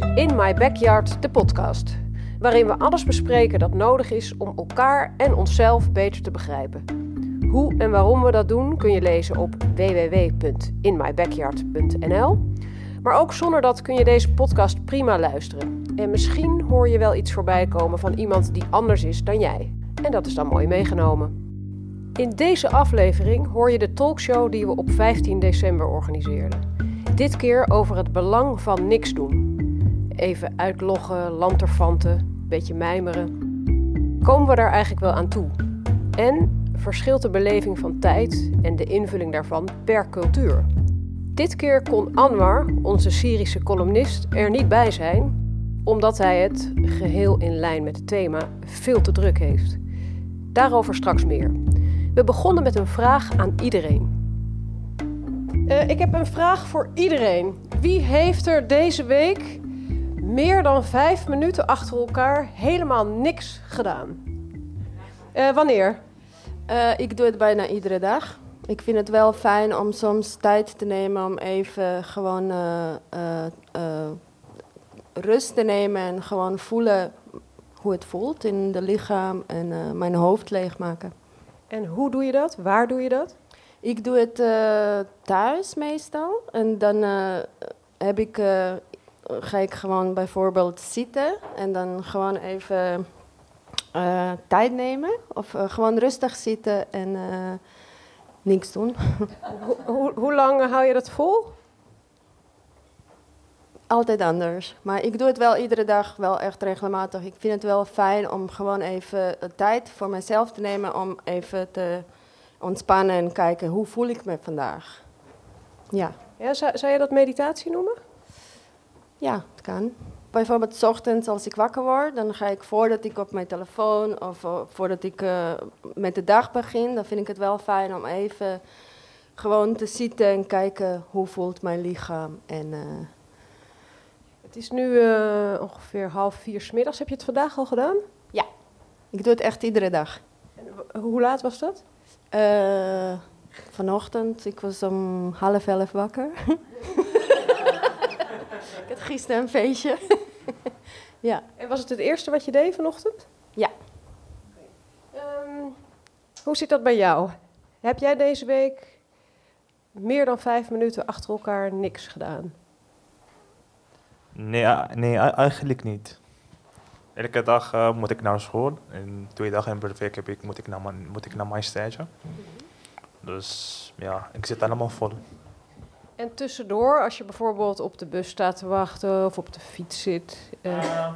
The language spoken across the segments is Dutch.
In My Backyard, de podcast. Waarin we alles bespreken dat nodig is om elkaar en onszelf beter te begrijpen. Hoe en waarom we dat doen kun je lezen op www.inmybackyard.nl. Maar ook zonder dat kun je deze podcast prima luisteren. En misschien hoor je wel iets voorbij komen van iemand die anders is dan jij. En dat is dan mooi meegenomen. In deze aflevering hoor je de talkshow die we op 15 december organiseerden. Dit keer over het belang van niks doen. Even uitloggen, lanterfanten, beetje mijmeren. Komen we daar eigenlijk wel aan toe? En verschilt de beleving van tijd en de invulling daarvan per cultuur? Dit keer kon Anwar, onze Syrische columnist, er niet bij zijn, omdat hij het, geheel in lijn met het thema, veel te druk heeft. Daarover straks meer. We begonnen met een vraag aan iedereen. Uh, ik heb een vraag voor iedereen. Wie heeft er deze week meer dan vijf minuten achter elkaar helemaal niks gedaan? Uh, wanneer? Uh, ik doe het bijna iedere dag. Ik vind het wel fijn om soms tijd te nemen om even gewoon rust te nemen en gewoon voelen hoe het voelt in de lichaam en mijn hoofd leegmaken. En hoe doe je dat? Waar doe je dat? Ik doe het thuis meestal. En dan heb ik, ga ik gewoon bijvoorbeeld zitten en dan gewoon even tijd nemen. Of gewoon rustig zitten en niks doen. hoe, lang hou je dat vol? Altijd anders. Maar ik doe het wel iedere dag, wel echt regelmatig. Ik vind het wel fijn om gewoon even tijd voor mezelf te nemen om even te ontspannen en kijken hoe voel ik me vandaag. Ja. ja zou, zou je dat meditatie noemen? Ja, het kan. Bijvoorbeeld s ochtends als ik wakker word, dan ga ik voordat ik op mijn telefoon of uh, voordat ik uh, met de dag begin, dan vind ik het wel fijn om even gewoon te zitten en kijken hoe voelt mijn lichaam en uh, het is nu ongeveer half vier smiddags. Heb je het vandaag al gedaan? Ja, ik doe het echt iedere dag. En hoe laat was dat? Vanochtend, ik was om half elf wakker. gisteren een feestje. ja. En was het het eerste wat je deed vanochtend? Ja. Um, hoe zit dat bij jou? Heb jij deze week meer dan vijf minuten achter elkaar niks gedaan? Nee, nee eigenlijk niet. Elke dag uh, moet ik naar school. En twee dagen per week heb ik, moet, ik naar mijn, moet ik naar mijn stage. Dus ja, ik zit allemaal vol. En tussendoor, als je bijvoorbeeld op de bus staat te wachten of op de fiets zit? Uh...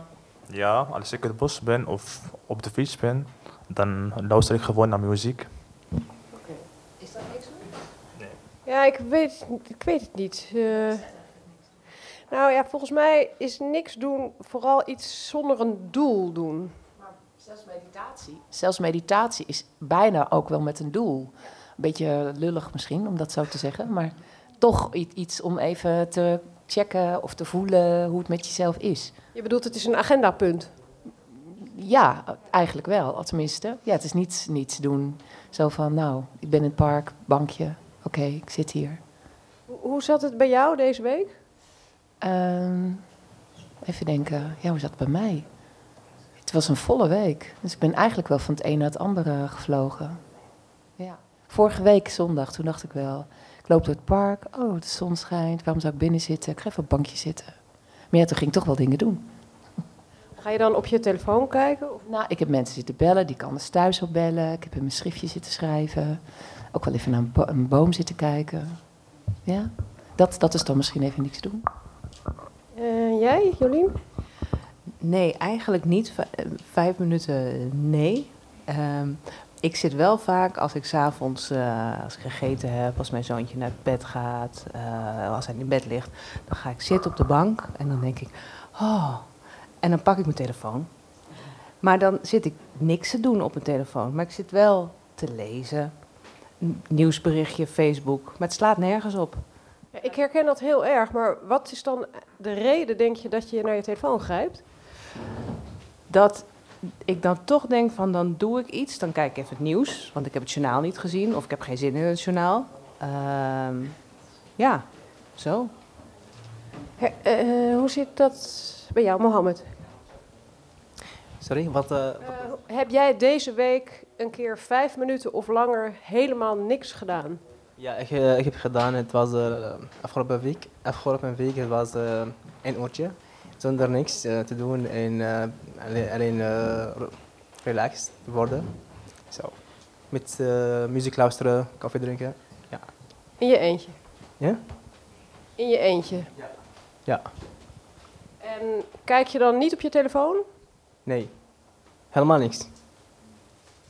Ja, als ik op de bus ben of op de fiets ben, dan luister ik gewoon naar muziek. Oké. Okay. Is dat niks? Nee. Ja, ik weet, ik weet het niet. Uh... Nou ja, volgens mij is niks doen vooral iets zonder een doel doen. Maar zelfs meditatie. Zelfs meditatie is bijna ook wel met een doel. Een beetje lullig misschien om dat zo te zeggen, maar toch iets om even te checken of te voelen hoe het met jezelf is. Je bedoelt, het is een agendapunt? Ja, eigenlijk wel, tenminste. Ja, het is niets, niets doen. Zo van, nou, ik ben in het park, bankje, oké, ik zit hier. Hoe zat het bij jou deze week? Um, even denken, ja, hoe zat het bij mij? Het was een volle week. Dus ik ben eigenlijk wel van het een naar het andere gevlogen. Ja. Vorige week zondag, toen dacht ik wel, loop door het park. Oh, de zon schijnt. Waarom zou ik binnen zitten? Ik ga even op het bankje zitten. Maar ja, toen ging ik toch wel dingen doen. Ga je dan op je telefoon kijken? Of? Nou, ik heb mensen zitten bellen, die kan dus thuis op bellen. Ik heb in mijn schriftje zitten schrijven. Ook wel even naar een, bo een boom zitten kijken. Ja, dat, dat is dan misschien even niks doen. Uh, jij, Jolien? Nee, eigenlijk niet. V vijf minuten nee. Um, ik zit wel vaak als ik s'avonds, uh, als ik gegeten heb, als mijn zoontje naar bed gaat, uh, als hij in bed ligt, dan ga ik zitten op de bank en dan denk ik, oh, en dan pak ik mijn telefoon. Maar dan zit ik niks te doen op mijn telefoon, maar ik zit wel te lezen, nieuwsberichtje, Facebook, maar het slaat nergens op. Ja, ik herken dat heel erg, maar wat is dan de reden, denk je, dat je naar je telefoon grijpt? Dat ik dan toch denk van, dan doe ik iets, dan kijk ik even het nieuws, want ik heb het journaal niet gezien of ik heb geen zin in het journaal. Uh, ja, zo. He- eh, hoe zit dat bij jou, Mohammed? Sorry, wat... eh, Eh, heb jij deze week een keer vijf minuten of langer helemaal niks gedaan? ja, ik, ik heb gedaan, het was eh, afgelopen week. Afgelopen week het was eh een uurtje, zonder niks eh, te doen en eh, alleen, alleen eh, re- relaxed worden. Zo. Met muziek luisteren, koffie drinken. In je eentje? Ja? In je eentje? Ja. En kijk je dan niet op je telefoon? Nee, helemaal niks.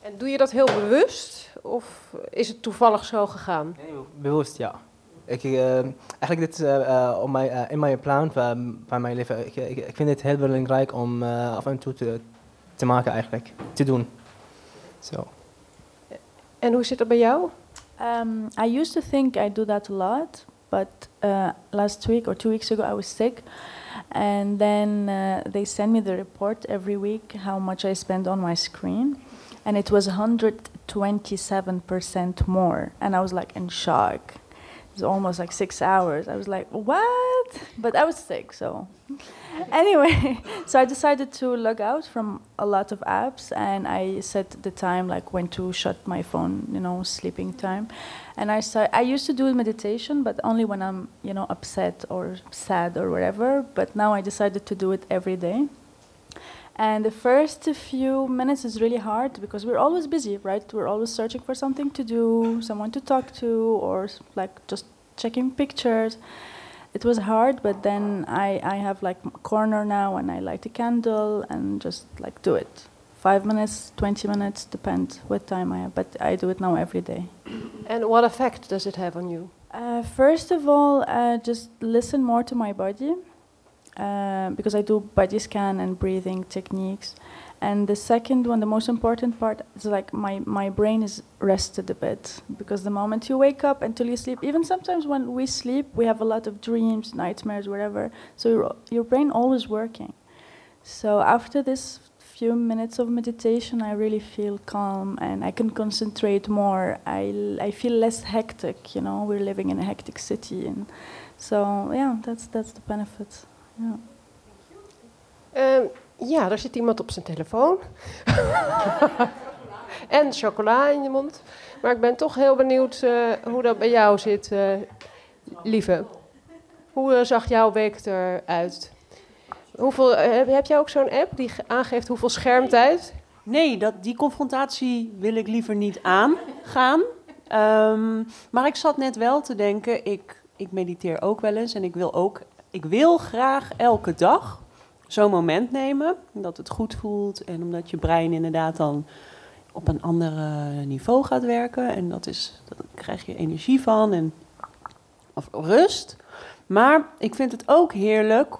En doe je dat heel bewust? Of is het toevallig zo gegaan? Nee, bewust, ja. Ik, eh, eigenlijk dit is eh, eh, op mijn, eh, in mijn plan van, van mijn leven. Ik, ik, ik vind het heel belangrijk om eh, af en toe te, te maken eigenlijk, te doen. Zo. En hoe zit dat bij jou? Um, I used to think I do that a lot, but uh, last week or two weeks ago I was sick, and then uh, they send me the report every week how much I spend on my screen, and it was 127% more, and I was like in shock. Was almost like six hours. I was like, what? But I was sick, so anyway, so I decided to log out from a lot of apps and I set the time like when to shut my phone, you know, sleeping time. And I start, I used to do meditation, but only when I'm, you know, upset or sad or whatever. But now I decided to do it every day. And the first few minutes is really hard because we're always busy, right? We're always searching for something to do, someone to talk to, or like just checking pictures it was hard but then I, I have like a corner now and i light a candle and just like do it five minutes 20 minutes depends what time i have but i do it now every day And what effect does it have on you? uh, first of all uh, just listen more to my body uh, because i do body scan and breathing techniques. And the second one the most important part is like my, my brain is rested a bit because the moment you wake up until you sleep even sometimes when we sleep we have a lot of dreams nightmares whatever. So your, your brain always working. So after this few minutes of meditation i really feel calm and i can concentrate more. I, I feel less hectic you know we're living in a hectic city. And so yeah that's that's the benefit yeah. Ehm, ja, daar zit iemand op zijn telefoon. en chocola in je mond. Maar ik ben toch heel benieuwd eh, hoe dat bij jou zit, eh, lieve. Hoe eh, zag jouw week eruit? Hoeveel, heb, heb jij ook zo'n app die ge- aangeeft hoeveel schermtijd? Nee, dat, die confrontatie wil ik liever niet aangaan. Ehm, maar ik zat net wel te denken, ik, ik mediteer ook wel eens en ik wil ook, ik wil graag elke dag zo'n moment nemen, dat het goed voelt en omdat je brein inderdaad dan op een ander eh, niveau gaat werken en dat is, daar krijg je energie van en of rust. Maar ik vind het ook heerlijk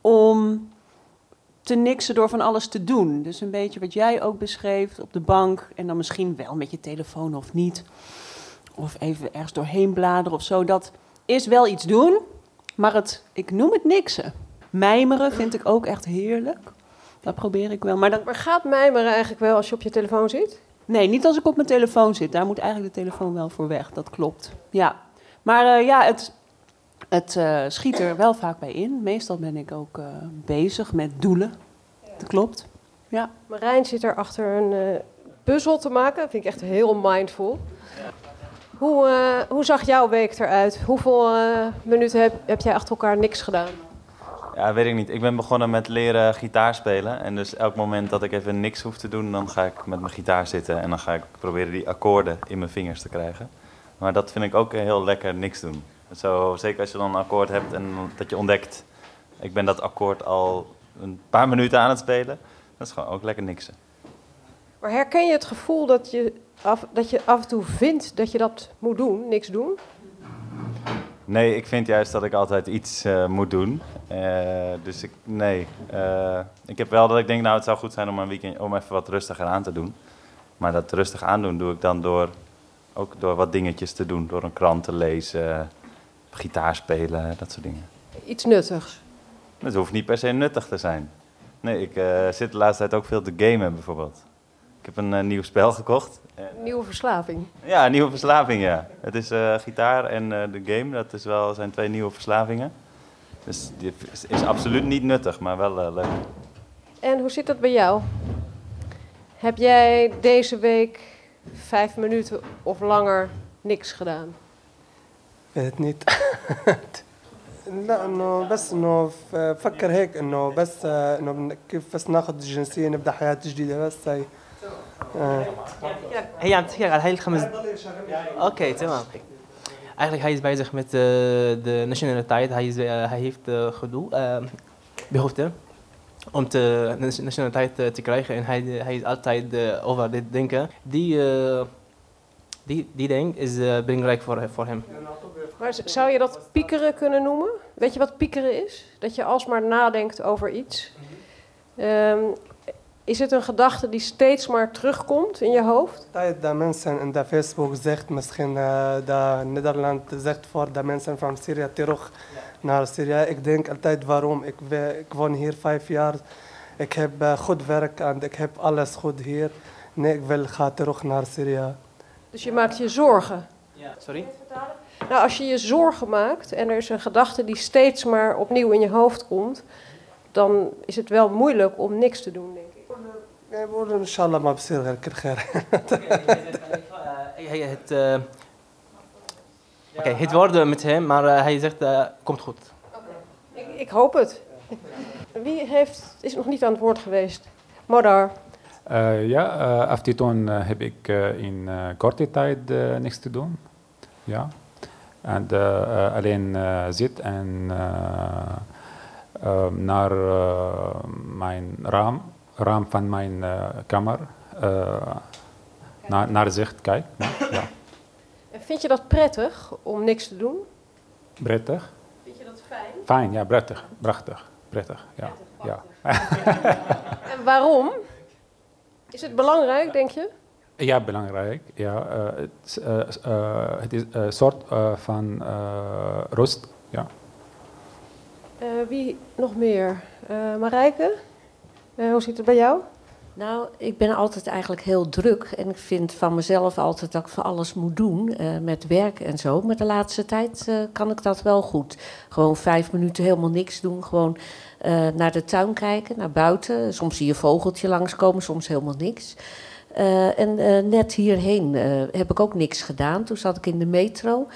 om te niksen door van alles te doen. Dus een beetje wat jij ook beschreef op de bank. En dan misschien wel met je telefoon of niet. Of even ergens doorheen bladeren of zo. Dat is wel iets doen, maar het, ik noem het niksen. Mijmeren vind ik ook echt heerlijk. Dat probeer ik wel. Maar dan, Maar gaat mijmeren eigenlijk wel als je op je telefoon zit? nee, niet als ik op mijn telefoon zit. Daar moet eigenlijk de telefoon wel voor weg. Dat klopt. Ja. Maar eh, ja, het, het eh, schiet er wel vaak bij in. Meestal ben ik ook eh, bezig met doelen. Dat klopt. Ja. Marijn zit er achter een puzzel te maken. Dat vind ik echt heel mindful. Hoe, eh, hoe zag jouw week eruit? Hoeveel eh, minuten heb, heb jij achter elkaar niks gedaan? Ja, weet ik niet. Ik ben begonnen met leren gitaar spelen. En dus elk moment dat ik even niks hoef te doen, dan ga ik met mijn gitaar zitten. En dan ga ik proberen die akkoorden in mijn vingers te krijgen. Maar dat vind ik ook heel lekker niks doen. Zo, zeker als je dan een akkoord hebt en dat je ontdekt... ik ben dat akkoord al een paar minuten aan het spelen. Dat is gewoon ook lekker niksen. Maar herken je het gevoel dat je, af, dat je af en toe vindt dat je dat moet doen, niks doen? Nee, ik vind juist dat ik altijd iets eh, moet doen. Eh, dus ik, nee. Eh, ik heb wel dat ik denk, nou, het zou goed zijn om een weekend om even wat rustiger aan te doen. Maar dat rustig aandoen doe ik dan door ook door wat dingetjes te doen. Door een krant te lezen, gitaar spelen, dat soort dingen. Iets nuttigs. Het hoeft niet per se nuttig te zijn. Nee, ik zit de laatste tijd ook veel te gamen bijvoorbeeld. Ik heb een eh, nieuw spel gekocht. Nieuwe verslaving. Ja, een nieuwe verslaving, ja. Het is eh, gitaar en eh, de game, dat is wel, zijn twee nieuwe verslavingen. Dus die is, is absoluut niet nuttig, maar wel eh, leuk. En hoe zit dat bij jou? Heb jij deze week vijf minuten of langer niks gedaan? weet niet لا انه بس انه ف- فكر هيك انه بس آه، انه بن- كيف بس ناخذ الجنسيه نبدا حياه جديده بس هي آه. هي عم تحكي على هاي الخمس Oké, تمام. Eigenlijk hij is bezig met eh, de nationaliteit. Hij, is, eh, hij heeft eh, gedoe, eh, behoefte om de nation- nationaliteit eh, te krijgen. En hij, hij is altijd eh, over dit denken. Die, eh, die, die ding is eh, belangrijk voor, voor hem. Maar z- zou je dat piekeren kunnen noemen? Weet je wat piekeren is? Dat je alsmaar nadenkt over iets. Ehm, is het een gedachte die steeds maar terugkomt in je hoofd? tijd dat mensen in de Facebook zegt misschien uh, dat Nederland zegt voor de mensen van Syrië terug naar Syrië. Ik denk altijd waarom. Ik, woon hier vijf jaar. Ik heb eh, goed werk en ik heb alles goed hier. Nee, ik wil gaan terug naar Syrië. Dus je maakt je zorgen. Sorry? Nou, als je je zorgen maakt en er is een gedachte die steeds maar opnieuw in je hoofd komt, dan is het wel moeilijk om niks te doen, denk ik يعني بقول ان شاء الله ما بصير غير كل خير Hij, het, eh, Oké, het worden met hem, maar eh, hij zegt eh, komt goed. Ik, ik hoop het. Wie heeft, is nog niet aan het woord geweest? Modar. Eh, ja, eh aftiton eh, heb ik eh, in eh, korte tijd eh, niks te doen. Ja. En eh, eh, alleen eh, zit en eh, eh, naar eh, mijn raam, raam van mijn eh, kamer, eh, naar, naar zicht kijk. Ja. En vind je dat prettig om niks te doen? Prettig. Vind je dat fijn? Fijn, ja, prettig. Prachtig. Prettig, ja. ja. En waarom? Is het belangrijk, denk je? Ja, belangrijk. Ja, eh, het, is, het is een soort van rust. Ja. Wie nog meer? Marijke? Eh, hoe zit het bij jou? Nou, ik ben altijd eigenlijk heel druk. En ik vind van mezelf altijd dat ik van alles moet doen. eh, met werk en zo. Maar de laatste tijd eh, kan ik dat wel goed. Gewoon vijf minuten helemaal niks doen. Gewoon naar de tuin kijken, naar buiten. Soms zie je een vogeltje langskomen, soms helemaal niks. En net hierheen heb ik ook niks gedaan. Toen zat ik in de metro.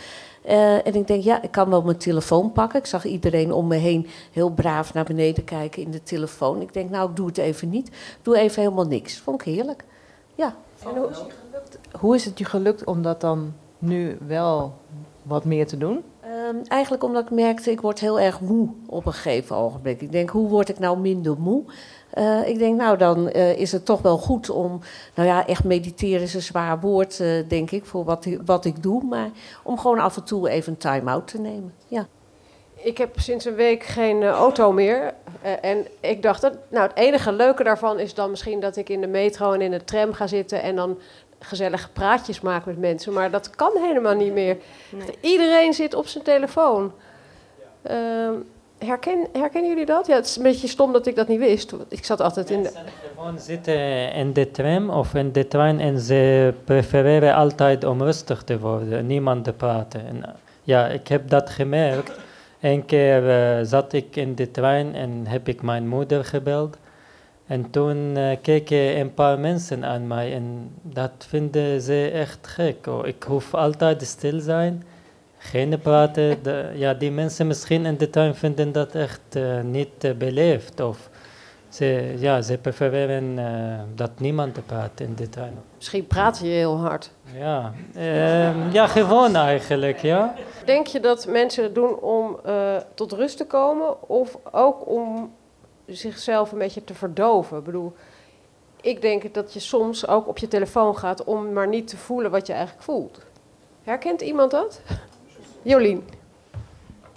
Eh, en ik denk, ja, ik kan wel mijn telefoon pakken. Ik zag iedereen om me heen heel braaf naar beneden kijken in de telefoon. Ik denk, nou, ik doe het even niet. Ik doe even helemaal niks. Vond ik heerlijk. Ja. En hoe, Hoe is het je gelukt om dat dan nu wel wat meer te doen? Ehm, eigenlijk omdat ik merkte, ik word heel erg moe op een gegeven ogenblik. Ik denk, hoe word ik nou minder moe? Eh, ik denk, nou, dan eh, is het toch wel goed om... Nou ja, echt mediteren is een zwaar woord, eh, denk ik, voor wat, ik- wat ik doe. Maar om gewoon af en toe even een time-out te nemen. Ja. Ik heb sinds een week geen auto meer. En ik dacht, dat, nou, het enige leuke daarvan is dan misschien dat ik in de metro en in de tram ga zitten en dan gezellige praatjes maak met mensen. Maar dat kan helemaal niet meer. Iedereen zit op zijn telefoon. Ehm, herken, herkennen jullie dat? Ja, het is een beetje stom dat ik dat niet wist. Ik zat altijd in de... Gewoon zitten in de tram of in de trein en ze prefereren altijd om rustig te worden, niemand te praten. En, eh, ja, ik heb dat gemerkt. Een keer eh, zat ik in de trein en heb ik mijn moeder gebeld. En toen eh, keken een paar mensen aan mij en dat vinden ze echt gek. Oh, ik hoef altijd stil zijn, geen praten. De- ja, die mensen misschien in de tuin vinden dat echt eh, niet eh, beleefd. Of ze, ja, ze prefereren eh, dat niemand praat in de tuin. Misschien praat je heel hard. Ja, ehm, ja, gewoon eigenlijk, ja. Denk je dat mensen het doen om tot rust te komen of ook om zichzelf een beetje te verdoven? Ik bedoel, ik denk dat je soms ook op je telefoon gaat om maar niet te voelen wat je eigenlijk voelt. Herkent iemand dat? Jolien.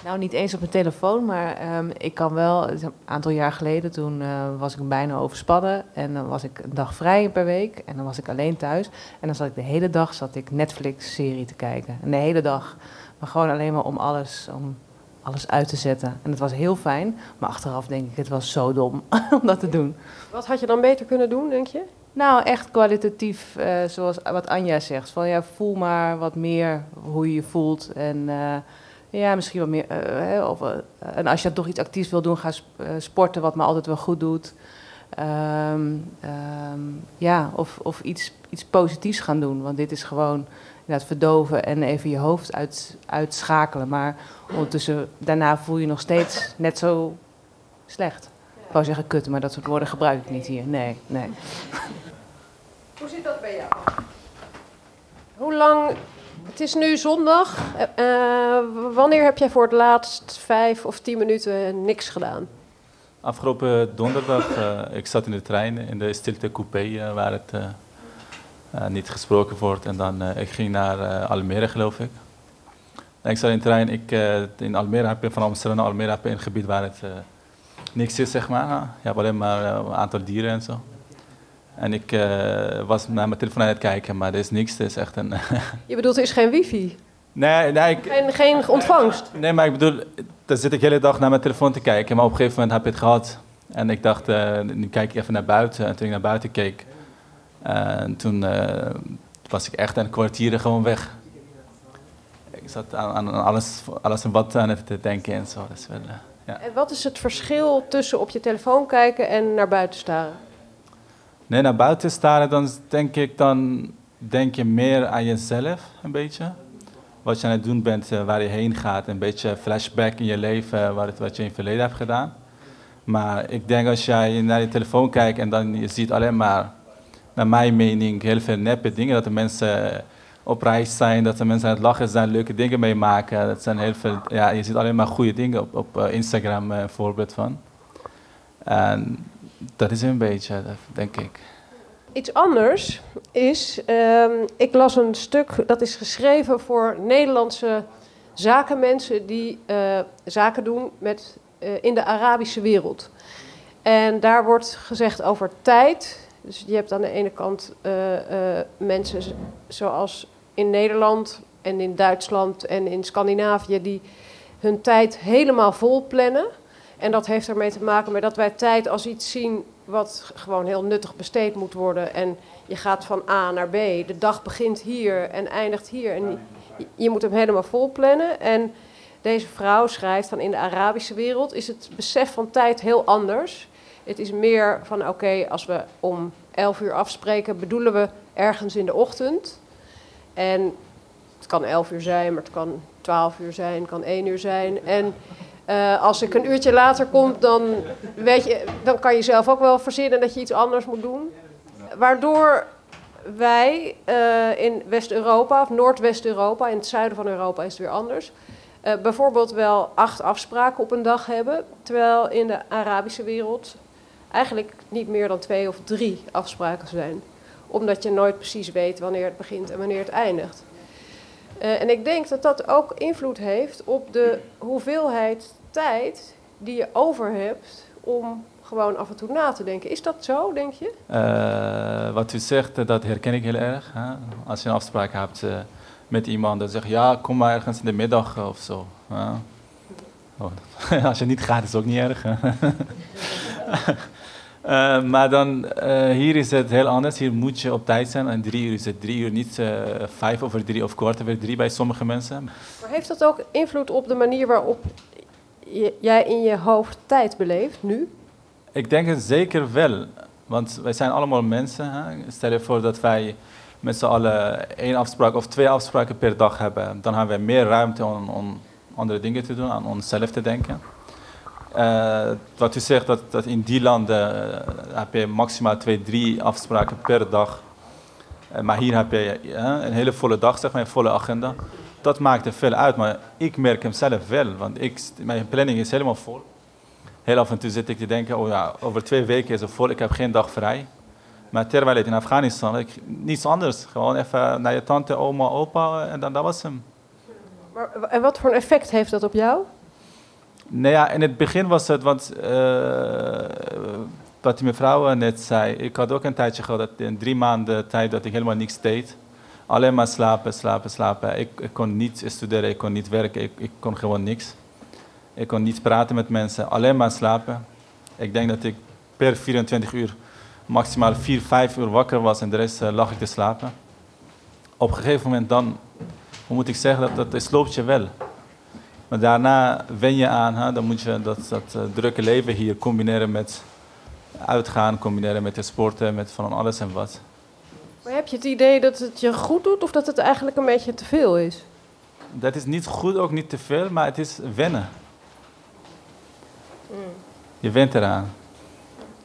Nou, niet eens op mijn telefoon, maar ehm, ik kan wel. Een aantal jaar geleden, toen eh, was ik bijna overspannen. En dan was ik een dag vrij per week. En dan was ik alleen thuis. En dan zat ik de hele dag zat ik Netflix-serie te kijken. En de hele dag. Maar gewoon alleen maar om alles, om alles uit te zetten. En het was heel fijn. Maar achteraf denk ik, het was zo dom om dat te doen. Wat had je dan beter kunnen doen, denk je? Nou, echt kwalitatief, eh, zoals wat Anja zegt. Van ja, voel maar wat meer hoe je je voelt. En eh, Ja, misschien wat meer. eh, of, en als je toch iets actiefs wil doen, ga sp- sporten, wat me altijd wel goed doet. Ehm, ehm, ja, of, of iets, iets positiefs gaan doen. Want dit is gewoon inderdaad verdoven en even je hoofd uit, uitschakelen. Maar ondertussen, daarna voel je nog steeds net zo slecht. Ik wou zeggen kut, maar dat soort woorden gebruik ik niet hier. Nee, nee. Hoe zit dat bij jou? Hoe lang... Het is nu zondag. Eh, eh, wanneer heb jij voor het laatst vijf of tien minuten niks gedaan? Afgelopen donderdag, eh, ik zat in de trein in de stilte coupé waar het niet gesproken wordt. En dan eh, ik ging naar eh, Almere, geloof ik. En ik zat in de trein. Ik, eh, in Almere heb je van Amsterdam naar Almere heb je een gebied waar het eh, niks is, zeg maar. Je hebt alleen maar een aantal dieren en zo. En ik eh, was naar mijn telefoon aan het kijken, maar er is niks. Het is echt een... Je bedoelt, er is geen wifi? nee, nee, ik, Geen, geen ontvangst? Nee, maar ik bedoel, dan zit ik de hele dag naar mijn telefoon te kijken. Maar op een gegeven moment heb ik het gehad. En ik dacht, eh, nu kijk ik even naar buiten. En toen ik naar buiten keek, eh, en toen was ik echt een kwartier gewoon weg. Ik zat aan, aan alles, alles en wat aan het denken en zo. Dat is wel, ja. En wat is het verschil tussen op je telefoon kijken en naar buiten staren? Nee, naar buiten staren, dan denk ik, dan denk je meer aan jezelf een beetje. Wat je aan het doen bent, eh, waar je heen gaat. Een beetje flashback in je leven, wat, het- wat je in het verleden hebt gedaan. Maar ik denk als jij naar je telefoon kijkt en dan je ziet alleen maar, naar mijn mening, heel veel neppe dingen. Dat de mensen op reis zijn, dat de mensen aan het lachen zijn, leuke dingen meemaken. Dat zijn heel veel, ja, je ziet alleen maar goede dingen op, op eh, Instagram, eh, een voorbeeld van. En dat is een beetje, denk ik. Iets anders is, ehm, ik las een stuk dat is geschreven voor Nederlandse zakenmensen die eh, zaken doen met, eh, in de Arabische wereld. En daar wordt gezegd over tijd. Dus je hebt aan de ene kant eh, mensen zoals in Nederland en in Duitsland en in Scandinavië die hun tijd helemaal vol plannen. En dat heeft ermee te maken met dat wij tijd als iets zien wat gewoon heel nuttig besteed moet worden. En je gaat van A naar B. De dag begint hier en eindigt hier. En je, moet hem helemaal vol plannen. En deze vrouw schrijft van in de Arabische wereld is het besef van tijd heel anders. Het is meer van oké, als we om 11 uur afspreken, bedoelen we ergens in de ochtend. En het kan 11 uur zijn, maar het kan 12 uur zijn, het kan 1 uur zijn. En eh, als ik een uurtje later kom, dan, weet je, dan kan je zelf ook wel verzinnen dat je iets anders moet doen. Waardoor wij eh, in West-Europa, of Noordwest-Europa, in het zuiden van Europa is het weer anders. eh, bijvoorbeeld wel acht afspraken op een dag hebben. Terwijl in de Arabische wereld eigenlijk niet meer dan twee of drie afspraken zijn. Omdat je nooit precies weet wanneer het begint en wanneer het eindigt. Eh, en ik denk dat dat ook invloed heeft op de hoeveelheid tijd die je over hebt om gewoon af en toe na te denken. Is dat zo, denk je? Eh, wat u zegt, eh, dat herken ik heel erg. Hè? Als je een afspraak hebt met iemand, dan zeg je ja, kom maar ergens in de middag of zo. Oh, als je niet gaat, is het ook niet erg. Eh, maar dan, eh, hier is het heel anders. Hier moet je op tijd zijn. En drie uur is het drie uur, niet eh, vijf over drie of kwart over drie bij sommige mensen. Maar heeft dat ook invloed op de manier waarop jij in je hoofd tijd beleeft nu? Ik denk het zeker wel. Want wij zijn allemaal mensen. Hè? Stel je voor dat wij met z'n allen één afspraak of twee afspraken per dag hebben. Dan hebben we meer ruimte om, om andere dingen te doen, aan onszelf te denken. Eh, wat u zegt, dat, dat in die landen eh, heb je maximaal twee, drie afspraken per dag. Eh, maar hier heb je eh, een hele volle dag, zeg maar, een volle agenda. Dat maakt er veel uit, maar ik merk hem zelf wel. Want ik, mijn planning is helemaal vol. Heel af en toe zit ik te denken, oh ja, over twee weken is het vol, ik heb geen dag vrij. Maar terwijl ik in Afghanistan, ik, niets anders. Gewoon even naar je tante, oma, opa en dan dat was hem. En wat voor een effect heeft dat op jou? Nou ja, in het begin was het, want eh, wat die mevrouw net zei, ik had ook een tijdje gehad, dat in drie maanden tijd dat ik helemaal niks deed. Alleen maar slapen, slapen, slapen. Ik, ik kon niet studeren, ik kon niet werken, ik, ik kon gewoon niks. Ik kon niet praten met mensen, alleen maar slapen. Ik denk dat ik per 24 uur maximaal 4, 5 uur wakker was en de rest eh, lag ik te slapen. Op een gegeven moment dan, hoe moet ik zeggen, dat, dat sloopt je wel. Maar daarna wen je aan, hè, dan moet je dat, dat eh, drukke leven hier combineren met uitgaan, combineren met het sporten, met van alles en wat. Maar heb je het idee dat het je goed doet of dat het eigenlijk een beetje te veel is? Dat is niet goed, ook niet te veel, maar het is wennen. Je went eraan.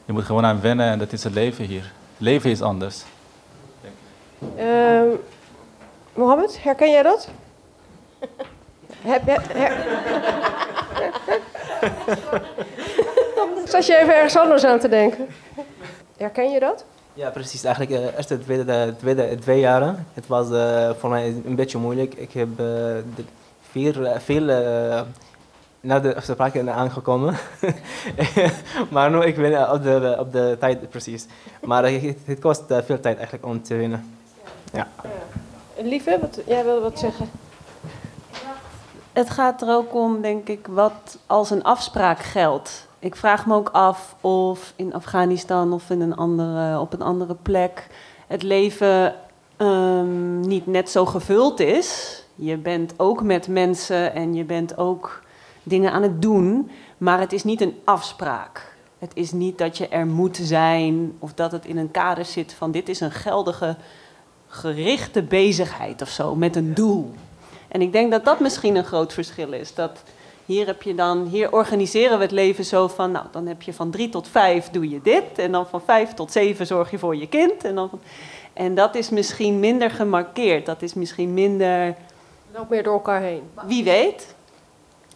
Je moet gewoon aan wennen en dat is het leven hier. Leven is anders. Ehm Mohammed, herken jij dat? Heb her- Zat je even ergens anders aan te denken? Herken je dat? Ja, precies. Eigenlijk de eerste tweede, de tweede twee jaren. Het was eh, voor mij een beetje moeilijk. Ik heb eh, de, veel, eh, veel eh, naar de afspraken aangekomen. maar nu ik ben eh, op de, op de tijd precies. Maar eh, het, het kost eh, veel tijd eigenlijk om te winnen. Ja. Lieve, wat, jij wilde wat zeggen? Het gaat er ook om, denk ik, wat als een afspraak geldt. Ik vraag me ook af of in Afghanistan of in een andere, op een andere plek het leven ehm, niet net zo gevuld is. Je bent ook met mensen en je bent ook dingen aan het doen, maar het is niet een afspraak. Het is niet dat je er moet zijn of dat het in een kader zit van dit is een geldige, gerichte bezigheid of zo met een doel. En ik denk dat dat misschien een groot verschil is. Dat hier heb je dan, hier organiseren we het leven zo van, nou, dan heb je van drie tot vijf doe je dit, en dan van vijf tot zeven zorg je voor je kind. En, dan van- en dat is misschien minder gemarkeerd. Dat is misschien minder. Ook meer door elkaar heen. Wie weet?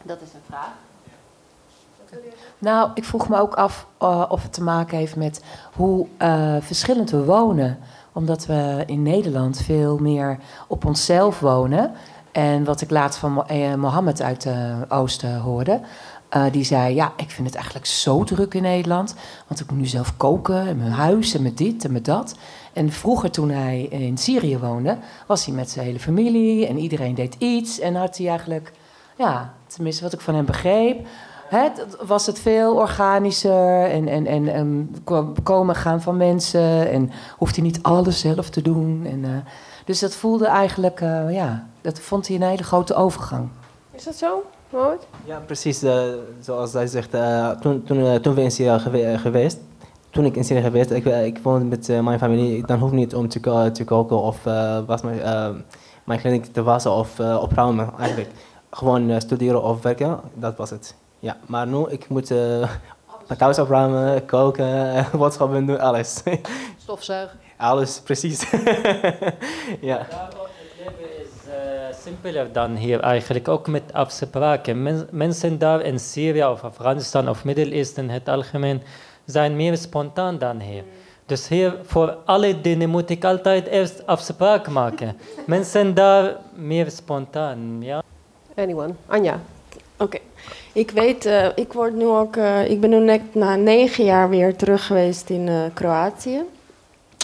Dat is een vraag. Nou, ik vroeg me ook af eh, of het te maken heeft met hoe eh, verschillend we wonen. Omdat we in Nederland veel meer op onszelf wonen. En wat ik laatst van eh, Mohammed uit het Oosten hoorde. eh, die zei, ja, ik vind het eigenlijk zo druk in Nederland. Want ik moet nu zelf koken en mijn huis en met dit en met dat. En vroeger toen hij in Syrië woonde, was hij met zijn hele familie. En iedereen deed iets. En had hij eigenlijk, ja, tenminste wat ik van hem begreep... Het- was het veel organischer en, en, en, ko- komen gaan van mensen. En hoeft hij niet alles zelf te doen. En, eh, dus dat voelde eigenlijk, eh, ja, dat vond hij een hele grote overgang. Is dat zo, Mohammed? Ja, precies. eh, zoals hij zegt, eh, toen, toen, toen we in Syrië gewe- geweest, toen ik in Syrië geweest, ik, ik woonde met mijn familie, dan hoef ik niet om te, te koken of eh, was mijn, mijn kleding te wassen of opruimen eigenlijk. Gewoon studeren of werken, dat was het. Ja, maar nu, ik moet eh, mijn thuis opruimen, koken, boodschappen doen, alles. Stofzuigen. Alles, precies. ja. is eh, simpeler dan hier eigenlijk, ook met afspraken. Men- mensen daar in Syrië of Afghanistan of Midden-Oosten in het algemeen zijn meer spontaan dan hier. Dus hier voor alle dingen moet ik altijd eerst afspraak maken. mensen daar meer spontaan, ja. Anyone? Anja. Oké. Ik weet, eh, ik word nu ook, eh, ik ben nu net na negen jaar weer terug geweest in Kroatië.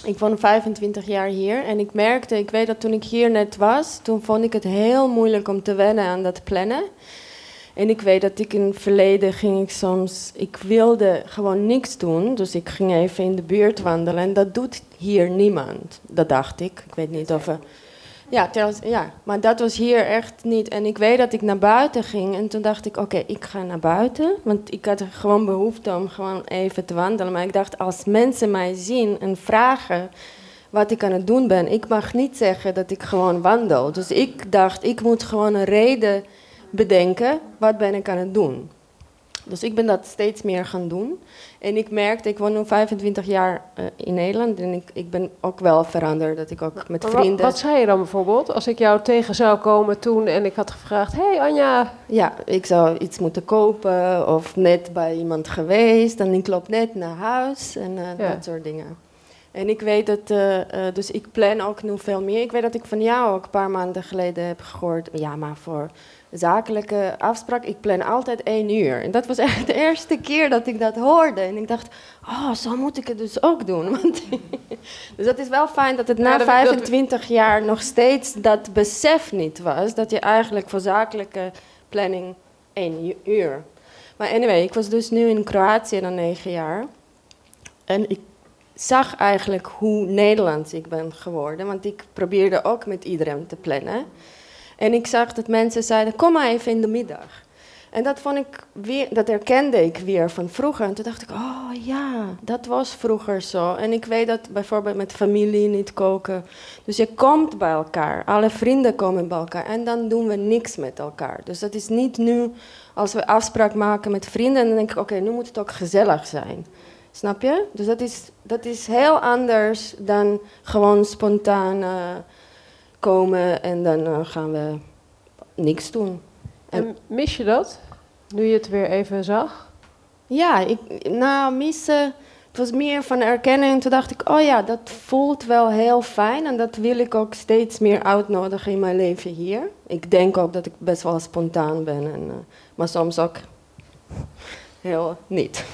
Ik woon 25 jaar hier en ik merkte, ik weet dat toen ik hier net was, toen vond ik het heel moeilijk om te wennen aan dat plannen. En ik weet dat ik in het verleden ging ik soms, ik wilde gewoon niks doen, dus ik ging even in de buurt wandelen en dat doet hier niemand. Dat dacht ik. Ik weet niet of er, ja, ja, maar dat was hier echt niet. En ik weet dat ik naar buiten ging en toen dacht ik, oké, ik ga naar buiten. Want ik had gewoon behoefte om gewoon even te wandelen. Maar ik dacht, als mensen mij zien en vragen wat ik aan het doen ben, ik mag niet zeggen dat ik gewoon wandel. Dus ik dacht, ik moet gewoon een reden bedenken, wat ben ik aan het doen. Dus ik ben dat steeds meer gaan doen. En ik merkte, ik woon nu 25 jaar eh, in Nederland en ik, ik ben ook wel veranderd. Dat ik ook met vrienden... Wat, zei je dan bijvoorbeeld als ik jou tegen zou komen toen en ik had gevraagd: Hey Anja. Ja, ik zou iets moeten kopen of net bij iemand geweest en ik loop net naar huis en eh, Ja. dat soort dingen. En ik weet dat, eh, dus ik plan ook nu veel meer. Ik weet dat ik van jou ook een paar maanden geleden heb gehoord, ja, maar voor zakelijke afspraak, ik plan altijd één uur. En dat was echt de eerste keer dat ik dat hoorde. En ik dacht, oh, zo moet ik het dus ook doen. Want dus dat is wel fijn dat het na dat- dat- 25 jaar nog steeds dat besef niet was. Dat je eigenlijk voor zakelijke planning één uur. Maar anyway, ik was dus nu in Kroatië na negen jaar. En ik zag eigenlijk hoe Nederlands ik ben geworden. Want ik probeerde ook met iedereen te plannen. En ik zag dat mensen zeiden, kom maar even in de middag. En dat vond ik weer, dat herkende ik weer van vroeger. En toen dacht ik, oh ja, dat was vroeger zo. En ik weet dat bijvoorbeeld met familie niet koken. Dus je komt bij elkaar, alle vrienden komen bij elkaar. En dan doen we niks met elkaar. Dus dat is niet nu, als we afspraak maken met vrienden, dan denk ik, oké, nu moet het ook gezellig zijn. Snap je? Dus dat is, dat is heel anders dan gewoon spontaan eh, komen en dan eh, gaan we niks doen. En mis je dat? Nu je het weer even zag? Ja, ik, nou, missen. Het was meer van erkennen. En toen dacht ik, oh ja, dat voelt wel heel fijn. En dat wil ik ook steeds meer uitnodigen in mijn leven hier. Ik denk ook dat ik best wel spontaan ben. En, uh, maar soms ook heel niet.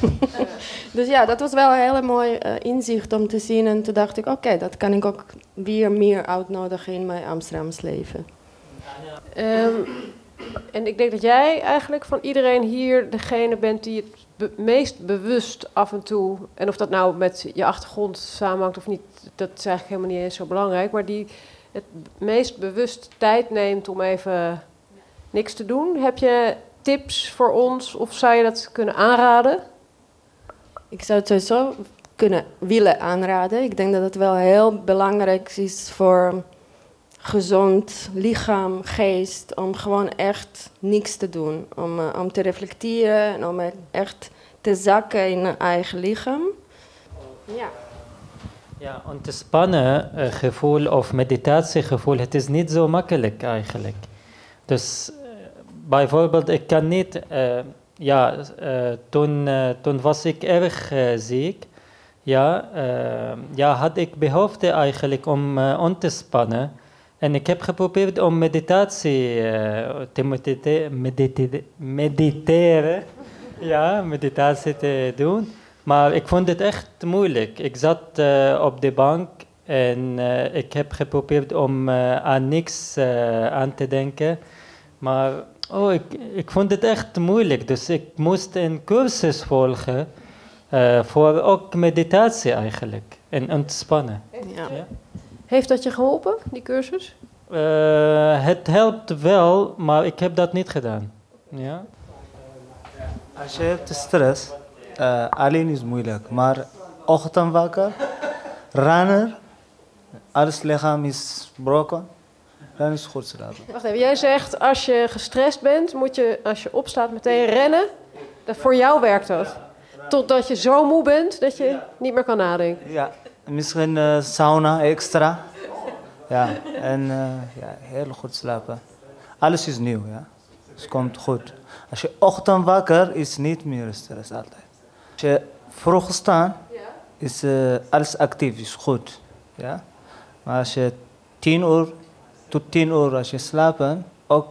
dus ja, dat was wel een hele mooi uh, inzicht om te zien. En toen dacht ik, oké, okay, dat kan ik ook weer meer uitnodigen in mijn Amsterdams leven. Um, en ik denk dat jij eigenlijk van iedereen hier degene bent die het be meest bewust af en toe, en of dat nou met je achtergrond samenhangt of niet, dat is eigenlijk helemaal niet eens zo belangrijk, maar die het meest bewust tijd neemt om even niks te doen. Heb je tips voor ons of zou je dat kunnen aanraden? Ik zou het sowieso kunnen willen aanraden. Ik denk dat het wel heel belangrijk is voor gezond lichaam, geest, om gewoon echt niks te doen. Om, uh, om te reflecteren en om echt te zakken in een eigen lichaam. Ja. Ja, ontspannen uh, gevoel of meditatiegevoel, het is niet zo makkelijk eigenlijk. Dus bijvoorbeeld, ik kan niet, ja, toen, toen was ik erg ziek. Ja, ja, had ik behoefte eigenlijk om on te spannen. En ik heb geprobeerd om meditatie te medite medite mediteren. ja, meditatie te doen. Maar ik vond het echt moeilijk. Ik zat op de bank en ik heb geprobeerd om aan niks aan te denken. Maar oh, ik, ik vond het echt moeilijk. Dus ik moest een cursus volgen voor ook meditatie eigenlijk. En ontspannen. Ja. ja. Heeft dat je geholpen, die cursus? Uh, het helpt wel, maar ik heb dat niet gedaan. Ja? Als je hebt stress, uh, alleen is moeilijk. Maar ochtend wakker, rennen, alles lichaam is broken, dan is het goed slapen. Wacht even, jij zegt als je gestrest bent, moet je als je opstaat meteen rennen. Dat voor jou werkt dat. Totdat je zo moe bent dat je niet meer kan nadenken. Ja, misschien uh, sauna extra. Ja, en uh, ja, heel goed slapen. Alles is nieuw, ja. Het komt goed. Als je ochtend wakker is niet meer stress altijd. Als je vroeg staat, is uh, alles actief, is goed. Ja? Maar als je tien uur tot tien uur als je slaapt, ook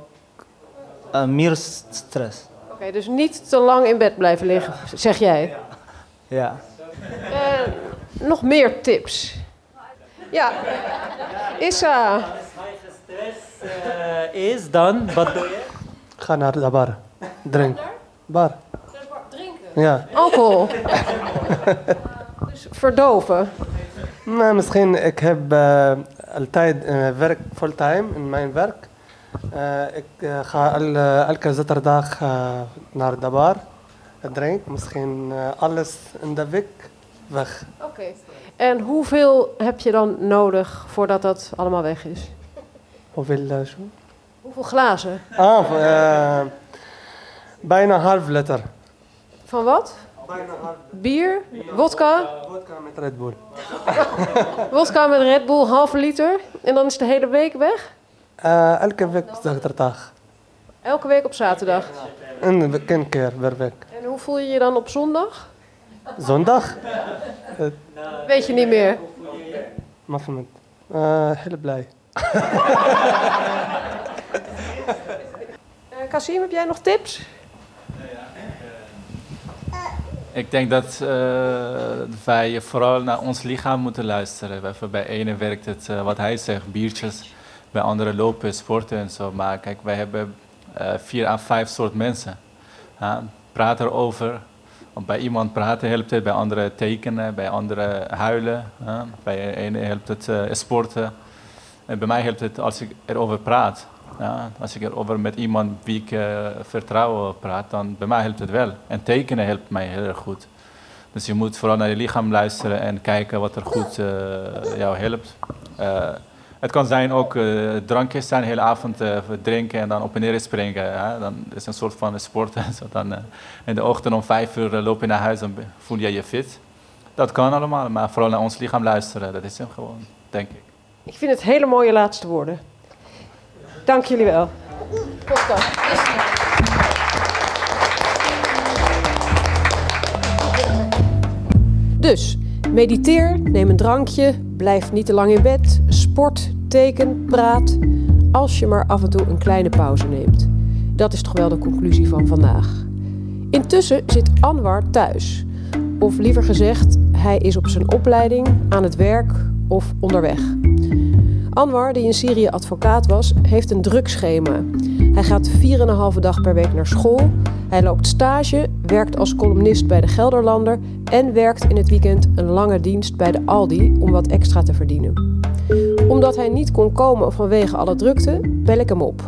uh, meer stress. Oké, okay, dus niet te lang in bed blijven liggen, zeg jij? Ja. Uh, nog meer tips? Ja. Issa. Als hij gestrest uh, is, dan wat doe je? Ga naar de bar. Drink. Bar. Drinken? Ja. Alcohol. dus verdoven. Nou, misschien, ik heb uh, altijd werk fulltime in mijn werk. Ik ga elke zaterdag naar de bar. Drink, misschien alles in de week weg. Oké. Okay. En hoeveel heb je dan nodig voordat dat allemaal weg is? Hoeveel uh, Hoeveel glazen? Ah, uh, bijna een half liter. Van wat? Bier? Wodka? Wodka met Red Bull. Wodka met Red Bull, halve liter. En dan is de hele week weg? Uh, elke week zaterdag. Elke week op zaterdag? Een, keer per week. En hoe voel je je dan op zondag? Zondag? Uh, Weet je niet meer? Mohammed. Uh, heel blij. Kasim, heb jij nog tips? Ik denk dat uh, wij vooral naar ons lichaam moeten luisteren. Bij ene werkt het, uh, wat hij zegt, biertjes. Bij anderen lopen, sporten en zo. Maar kijk, wij hebben uh, vier à vijf soort mensen. praat erover, bij iemand praten helpt het, bij anderen tekenen, bij anderen huilen. Bij een helpt het sporten. En bij mij helpt het als ik erover praat. Ja, als ik erover met iemand wie ik eh, vertrouw praat, dan bij mij helpt het wel. En tekenen helpt mij heel erg goed. Dus je moet vooral naar je lichaam luisteren en kijken wat er goed eh, jou helpt. Eh, het kan zijn ook drankjes zijn, hele avond drinken en dan op en neer springen. Hè? Dan is het een soort van sport. in de ochtend om vijf uur loop je naar huis en voel je je fit. Dat kan allemaal, maar vooral naar ons lichaam luisteren, dat is hem gewoon, denk ik. Ik vind het hele mooie laatste woorden. Dank jullie wel. Dus, mediteer, neem een drankje, blijf niet te lang in bed, sport, teken, praat. Als je maar af en toe een kleine pauze neemt. Dat is toch wel de conclusie van vandaag. Intussen zit Anwar thuis. Of liever gezegd, hij is op zijn opleiding, aan het werk of onderweg. Anwar, die in Syrië advocaat was, heeft een druk schema. Hij gaat 4,5 dag per week naar school. Hij loopt stage, werkt als columnist bij de Gelderlander en werkt in het weekend een lange dienst bij de Aldi om wat extra te verdienen. Omdat hij niet kon komen vanwege alle drukte, bel ik hem op.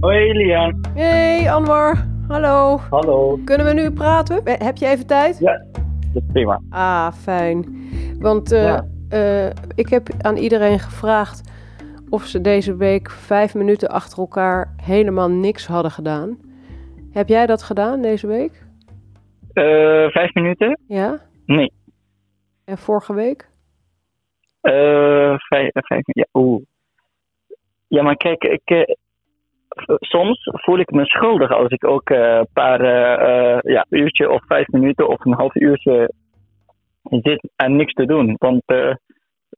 Hoi Lian. Hey Anwar, hallo. Hallo. Kunnen we nu praten? Heb je even tijd? Ja, dat is prima. Ah, fijn. Want eh, Ja. eh, ik heb aan iedereen gevraagd of ze deze week vijf minuten achter elkaar helemaal niks hadden gedaan. Heb jij dat gedaan deze week? Eh, vijf minuten? Ja? Nee. En vorige week? Vijf, vijf ja, oeh. Ja, maar kijk, ik, soms voel ik me schuldig als ik ook eh, een paar eh, eh, ja, uurtje of vijf minuten of een half uurtje zit en niks te doen. Want,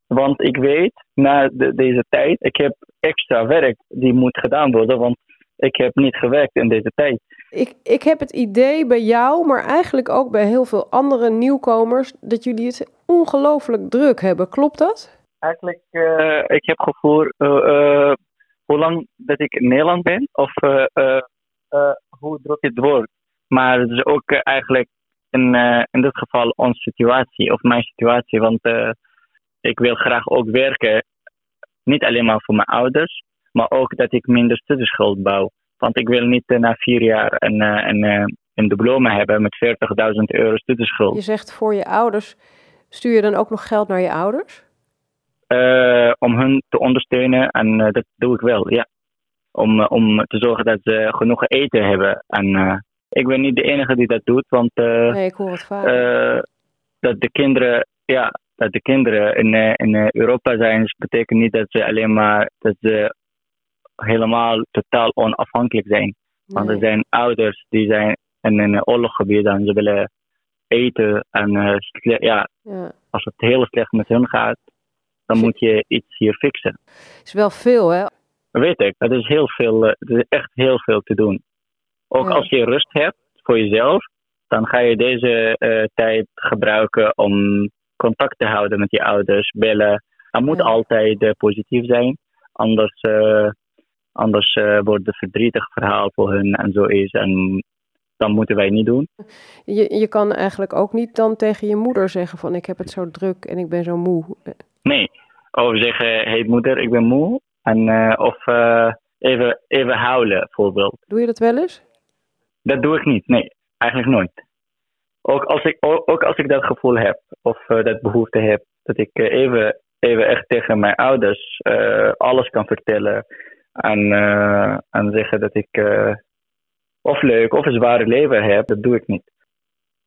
want ik weet, na de- deze tijd, ik heb extra werk die moet gedaan worden, want ik heb niet gewerkt in deze tijd. Ik, ik heb het idee bij jou, maar eigenlijk ook bij heel veel andere nieuwkomers, dat jullie het ongelooflijk druk hebben. Klopt dat? Eigenlijk, eh, ik heb gevoel, hoe lang dat ik in Nederland ben, of eh, eh, eh, hoe druk het wordt. Maar het is ook eigenlijk in, in dit geval onze situatie, of mijn situatie, want ik wil graag ook werken, niet alleen maar voor mijn ouders, maar ook dat ik minder studieschuld bouw. Want ik wil niet na vier jaar een, een, een diploma hebben met 40.000 euro studieschuld. Je zegt voor je ouders. Stuur je dan ook nog geld naar je ouders? Eh, om hun te ondersteunen. En eh, dat doe ik wel, ja. Om, eh, om te zorgen dat ze genoeg eten hebben. En ik ben niet de enige die dat doet, want Nee, ik hoor het vaak. dat de kinderen, ja, dat de kinderen in, in Europa zijn, dus betekent niet dat ze alleen maar dat ze helemaal totaal onafhankelijk zijn. Want er zijn ouders die zijn in een oorlogsgebied en ze willen eten en Ja. als het heel slecht met hun gaat, dan moet je iets hier fixen. is wel veel, hè? Dat weet ik. Het is heel veel, eh, het is echt heel veel te doen. Ook Ja. als je rust hebt voor jezelf, dan ga je deze eh, tijd gebruiken om contact te houden met je ouders, bellen. Het moet altijd eh, positief zijn, anders, anders wordt het verdrietig verhaal voor hun en zo is. En dat moeten wij niet doen. Je, je kan eigenlijk ook niet dan tegen je moeder zeggen van ik heb het zo druk en ik ben zo moe. Nee. Of zeggen, hey moeder, ik ben moe. En, eh, of eh, even, even huilen, bijvoorbeeld. Doe je dat wel eens? Dat doe ik niet, nee. Eigenlijk nooit. Ook als ik, ook, als ik dat gevoel heb, of eh, dat behoefte heb, dat ik even, even echt tegen mijn ouders alles kan vertellen. En, en zeggen dat ik of leuk of een zware leven heb, dat doe ik niet.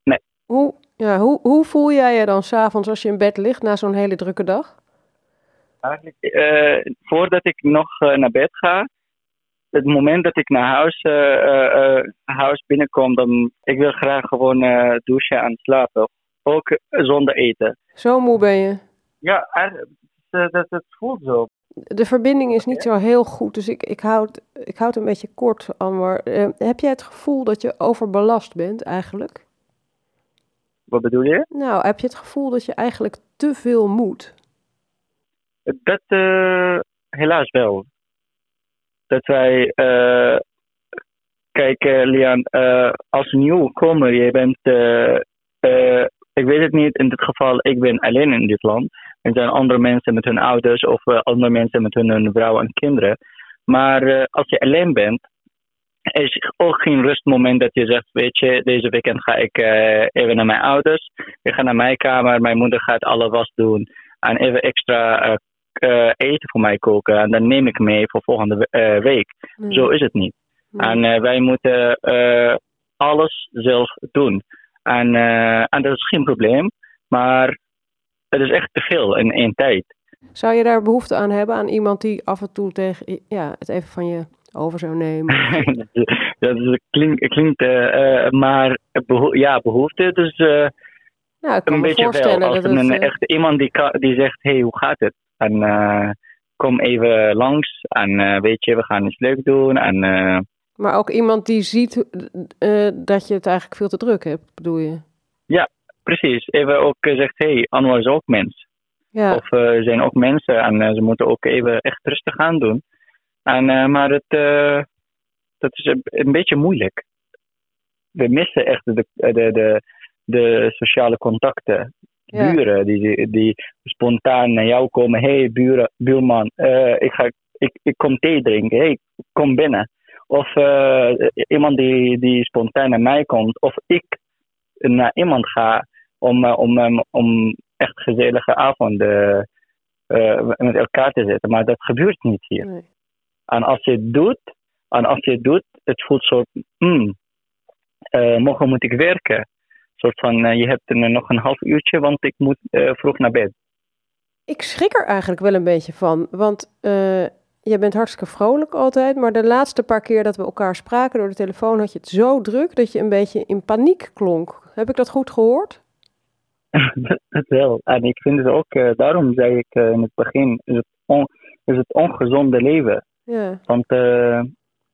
Nee. Hoe, ja, hoe, hoe voel jij je dan s'avonds als je in bed ligt na zo'n hele drukke dag? Eigenlijk, eh, voordat ik nog eh, naar bed ga, het moment dat ik naar huis, eh, huis binnenkom, dan ik wil graag gewoon douchen en slapen. Ook zonder eten. Zo moe ben je. Ja, eh, dat, dat voelt zo. De verbinding is niet zo heel goed, dus ik, ik, houd, ik houd een beetje kort, Anwar. Heb jij het gevoel dat je overbelast bent eigenlijk? Wat bedoel je? Nou, heb je het gevoel dat je eigenlijk te veel moet? Dat eh, helaas wel. Dat wij, eh, kijk eh, Lian, als nieuwkomer, je bent Ik weet het niet. In dit geval, ik ben alleen in dit land. Er zijn andere mensen met hun ouders of andere mensen met hun, hun vrouw en kinderen. Maar als je alleen bent, is ook geen rustmoment dat je zegt, weet je, deze weekend ga ik eh, even naar mijn ouders. Ik ga naar mijn kamer, mijn moeder gaat alle was doen. En even extra eh, eh, eten voor mij koken. En dan neem ik mee voor volgende week. Nee. Zo is het niet. En wij moeten alles zelf doen. En, en dat is geen probleem. Maar het is echt te veel in één tijd. Zou je daar behoefte aan hebben, aan iemand die af en toe tegen, ja, het even van je over zou nemen? dat is, klinkt, klinkt eh, eh, maar beho- ja, behoefte. Dus eh, Nou, ik kan een me beetje wel. Als dat het, een, echt iemand die, die zegt, hey, hoe gaat het? En kom even langs. En weet je, we gaan iets leuk doen. En Maar ook iemand die ziet dat je het eigenlijk veel te druk hebt, bedoel je? ja, precies. Even ook zegt, hey, Anwar is ook mens. Ja. Of er zijn ook mensen en ze moeten ook even echt rustig aan doen. En, eh, maar het, eh, dat is een, een beetje moeilijk. We missen echt de, de, de, de sociale contacten. Ja. Buren die, die spontaan naar jou komen. hey, buren, buurman, eh, ik, ga, ik, ik kom thee drinken. hey, kom binnen. Of iemand die, die spontaan naar mij komt. Of ik naar iemand ga om, om, om, om echt gezellige avonden met elkaar te zitten. Maar dat gebeurt niet hier. En als je het doet, en als je het doet, het voelt zo, eh, morgen moet ik werken. soort van, eh, je hebt er nog een half uurtje, want ik moet eh, vroeg naar bed. Ik schrik er eigenlijk wel een beetje van, want jij bent hartstikke vrolijk altijd, maar de laatste paar keer dat we elkaar spraken door de telefoon had je het zo druk dat je een beetje in paniek klonk. Heb ik dat goed gehoord? dat wel. En ik vind het ook, daarom zei ik in het begin, is het, on, is het ongezonde leven. Ja. Want eh,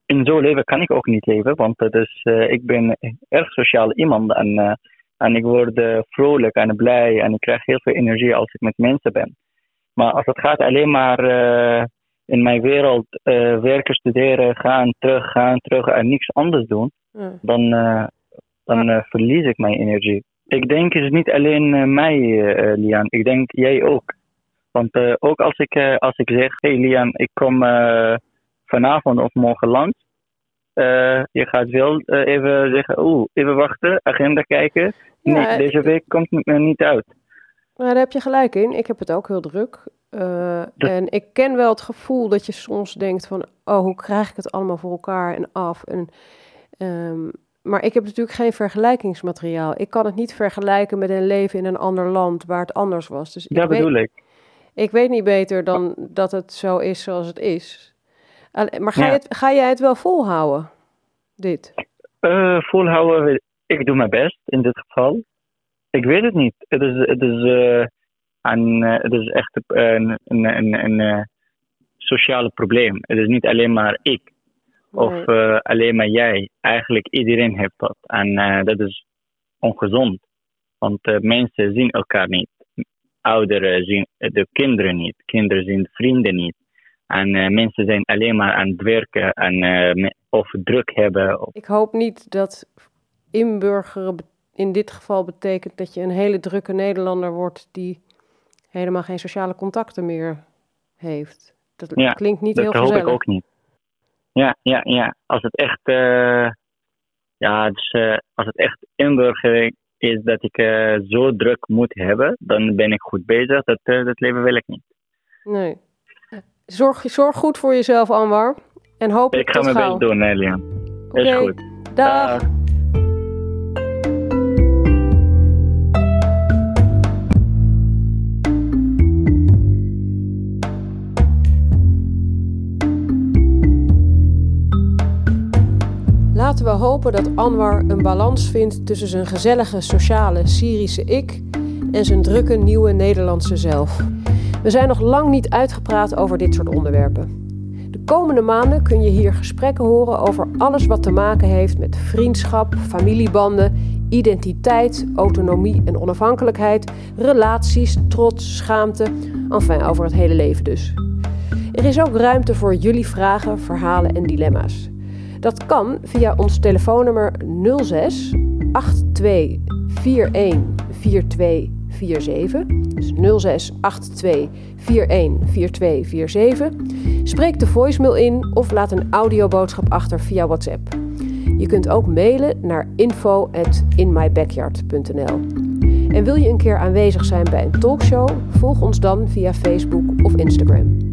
in zo'n leven kan ik ook niet leven, want het is, eh, ik ben erg sociaal iemand en, eh, en ik word eh, vrolijk en blij en ik krijg heel veel energie als ik met mensen ben. Maar als het gaat alleen maar eh, in mijn wereld eh, werken, studeren, gaan, terug, gaan, terug en niks anders doen, Ja. dan, eh, dan eh, verlies ik mijn energie. Ik denk het is niet alleen eh, mij, eh, eh, Lian. Ik denk jij ook. Want eh, ook als ik, eh, als ik zeg, hey Lian, ik kom eh, vanavond of morgen langs. je gaat wel even zeggen, oeh, even wachten, agenda kijken. Nee, Ja, deze week komt het niet uit. Nou, daar heb je gelijk in. Ik heb het ook heel druk. Eh, En ik ken wel het gevoel dat je soms denkt van... oh, hoe krijg ik het allemaal voor elkaar en af? En, ehm, maar ik heb natuurlijk geen vergelijkingsmateriaal. Ik kan het niet vergelijken met een leven in een ander land waar het anders was. Dus Dat weet, bedoel ik. Ik weet niet beter dan dat het zo is zoals het is. Maar ga, Ja. je het, ga jij het wel volhouden, dit? Eh, volhouden, ik doe mijn best in dit geval. Ik weet het niet. Het is, het is, eh, een, eh, het is echt een, een, een, een, sociale probleem. Het is niet alleen maar ik of alleen maar jij. Eigenlijk iedereen heeft dat. En dat is ongezond. Want mensen zien elkaar niet. Ouderen zien de kinderen niet. Kinderen zien de vrienden niet. En eh, mensen zijn alleen maar aan het werken en, eh, of druk hebben. Ik hoop niet dat inburgeren in dit geval betekent dat je een hele drukke Nederlander wordt die helemaal geen sociale contacten meer heeft. Dat ja, klinkt niet dat heel hoop gezellig. ik ook niet. Ja, ja, ja. Als het echt, eh, ja, dus, als het echt inburgering is dat ik eh, zo druk moet hebben, dan ben ik goed bezig. Dat, eh, dat leven wil ik niet. Nee. Zorg, zorg goed voor jezelf, Anwar. En hopelijk ik ga mijn best doen, Elian. Is Oké, goed. Dag. Laten we hopen dat Anwar een balans vindt tussen zijn gezellige sociale Syrische ik en zijn drukke nieuwe Nederlandse zelf. We zijn nog lang niet uitgepraat over dit soort onderwerpen. De komende maanden kun je hier gesprekken horen over alles wat te maken heeft met vriendschap, familiebanden, identiteit, autonomie en onafhankelijkheid, relaties, trots, schaamte, enfin over het hele leven dus. Er is ook ruimte voor jullie vragen, verhalen en dilemma's. Dat kan via ons telefoonnummer 06 82 414247, dus 0682 414247. Spreek de voicemail in of laat een audioboodschap achter via WhatsApp. Je kunt ook mailen naar info@inmybackyard.nl. En wil je een keer aanwezig zijn bij een talkshow? Volg ons dan via Facebook of Instagram.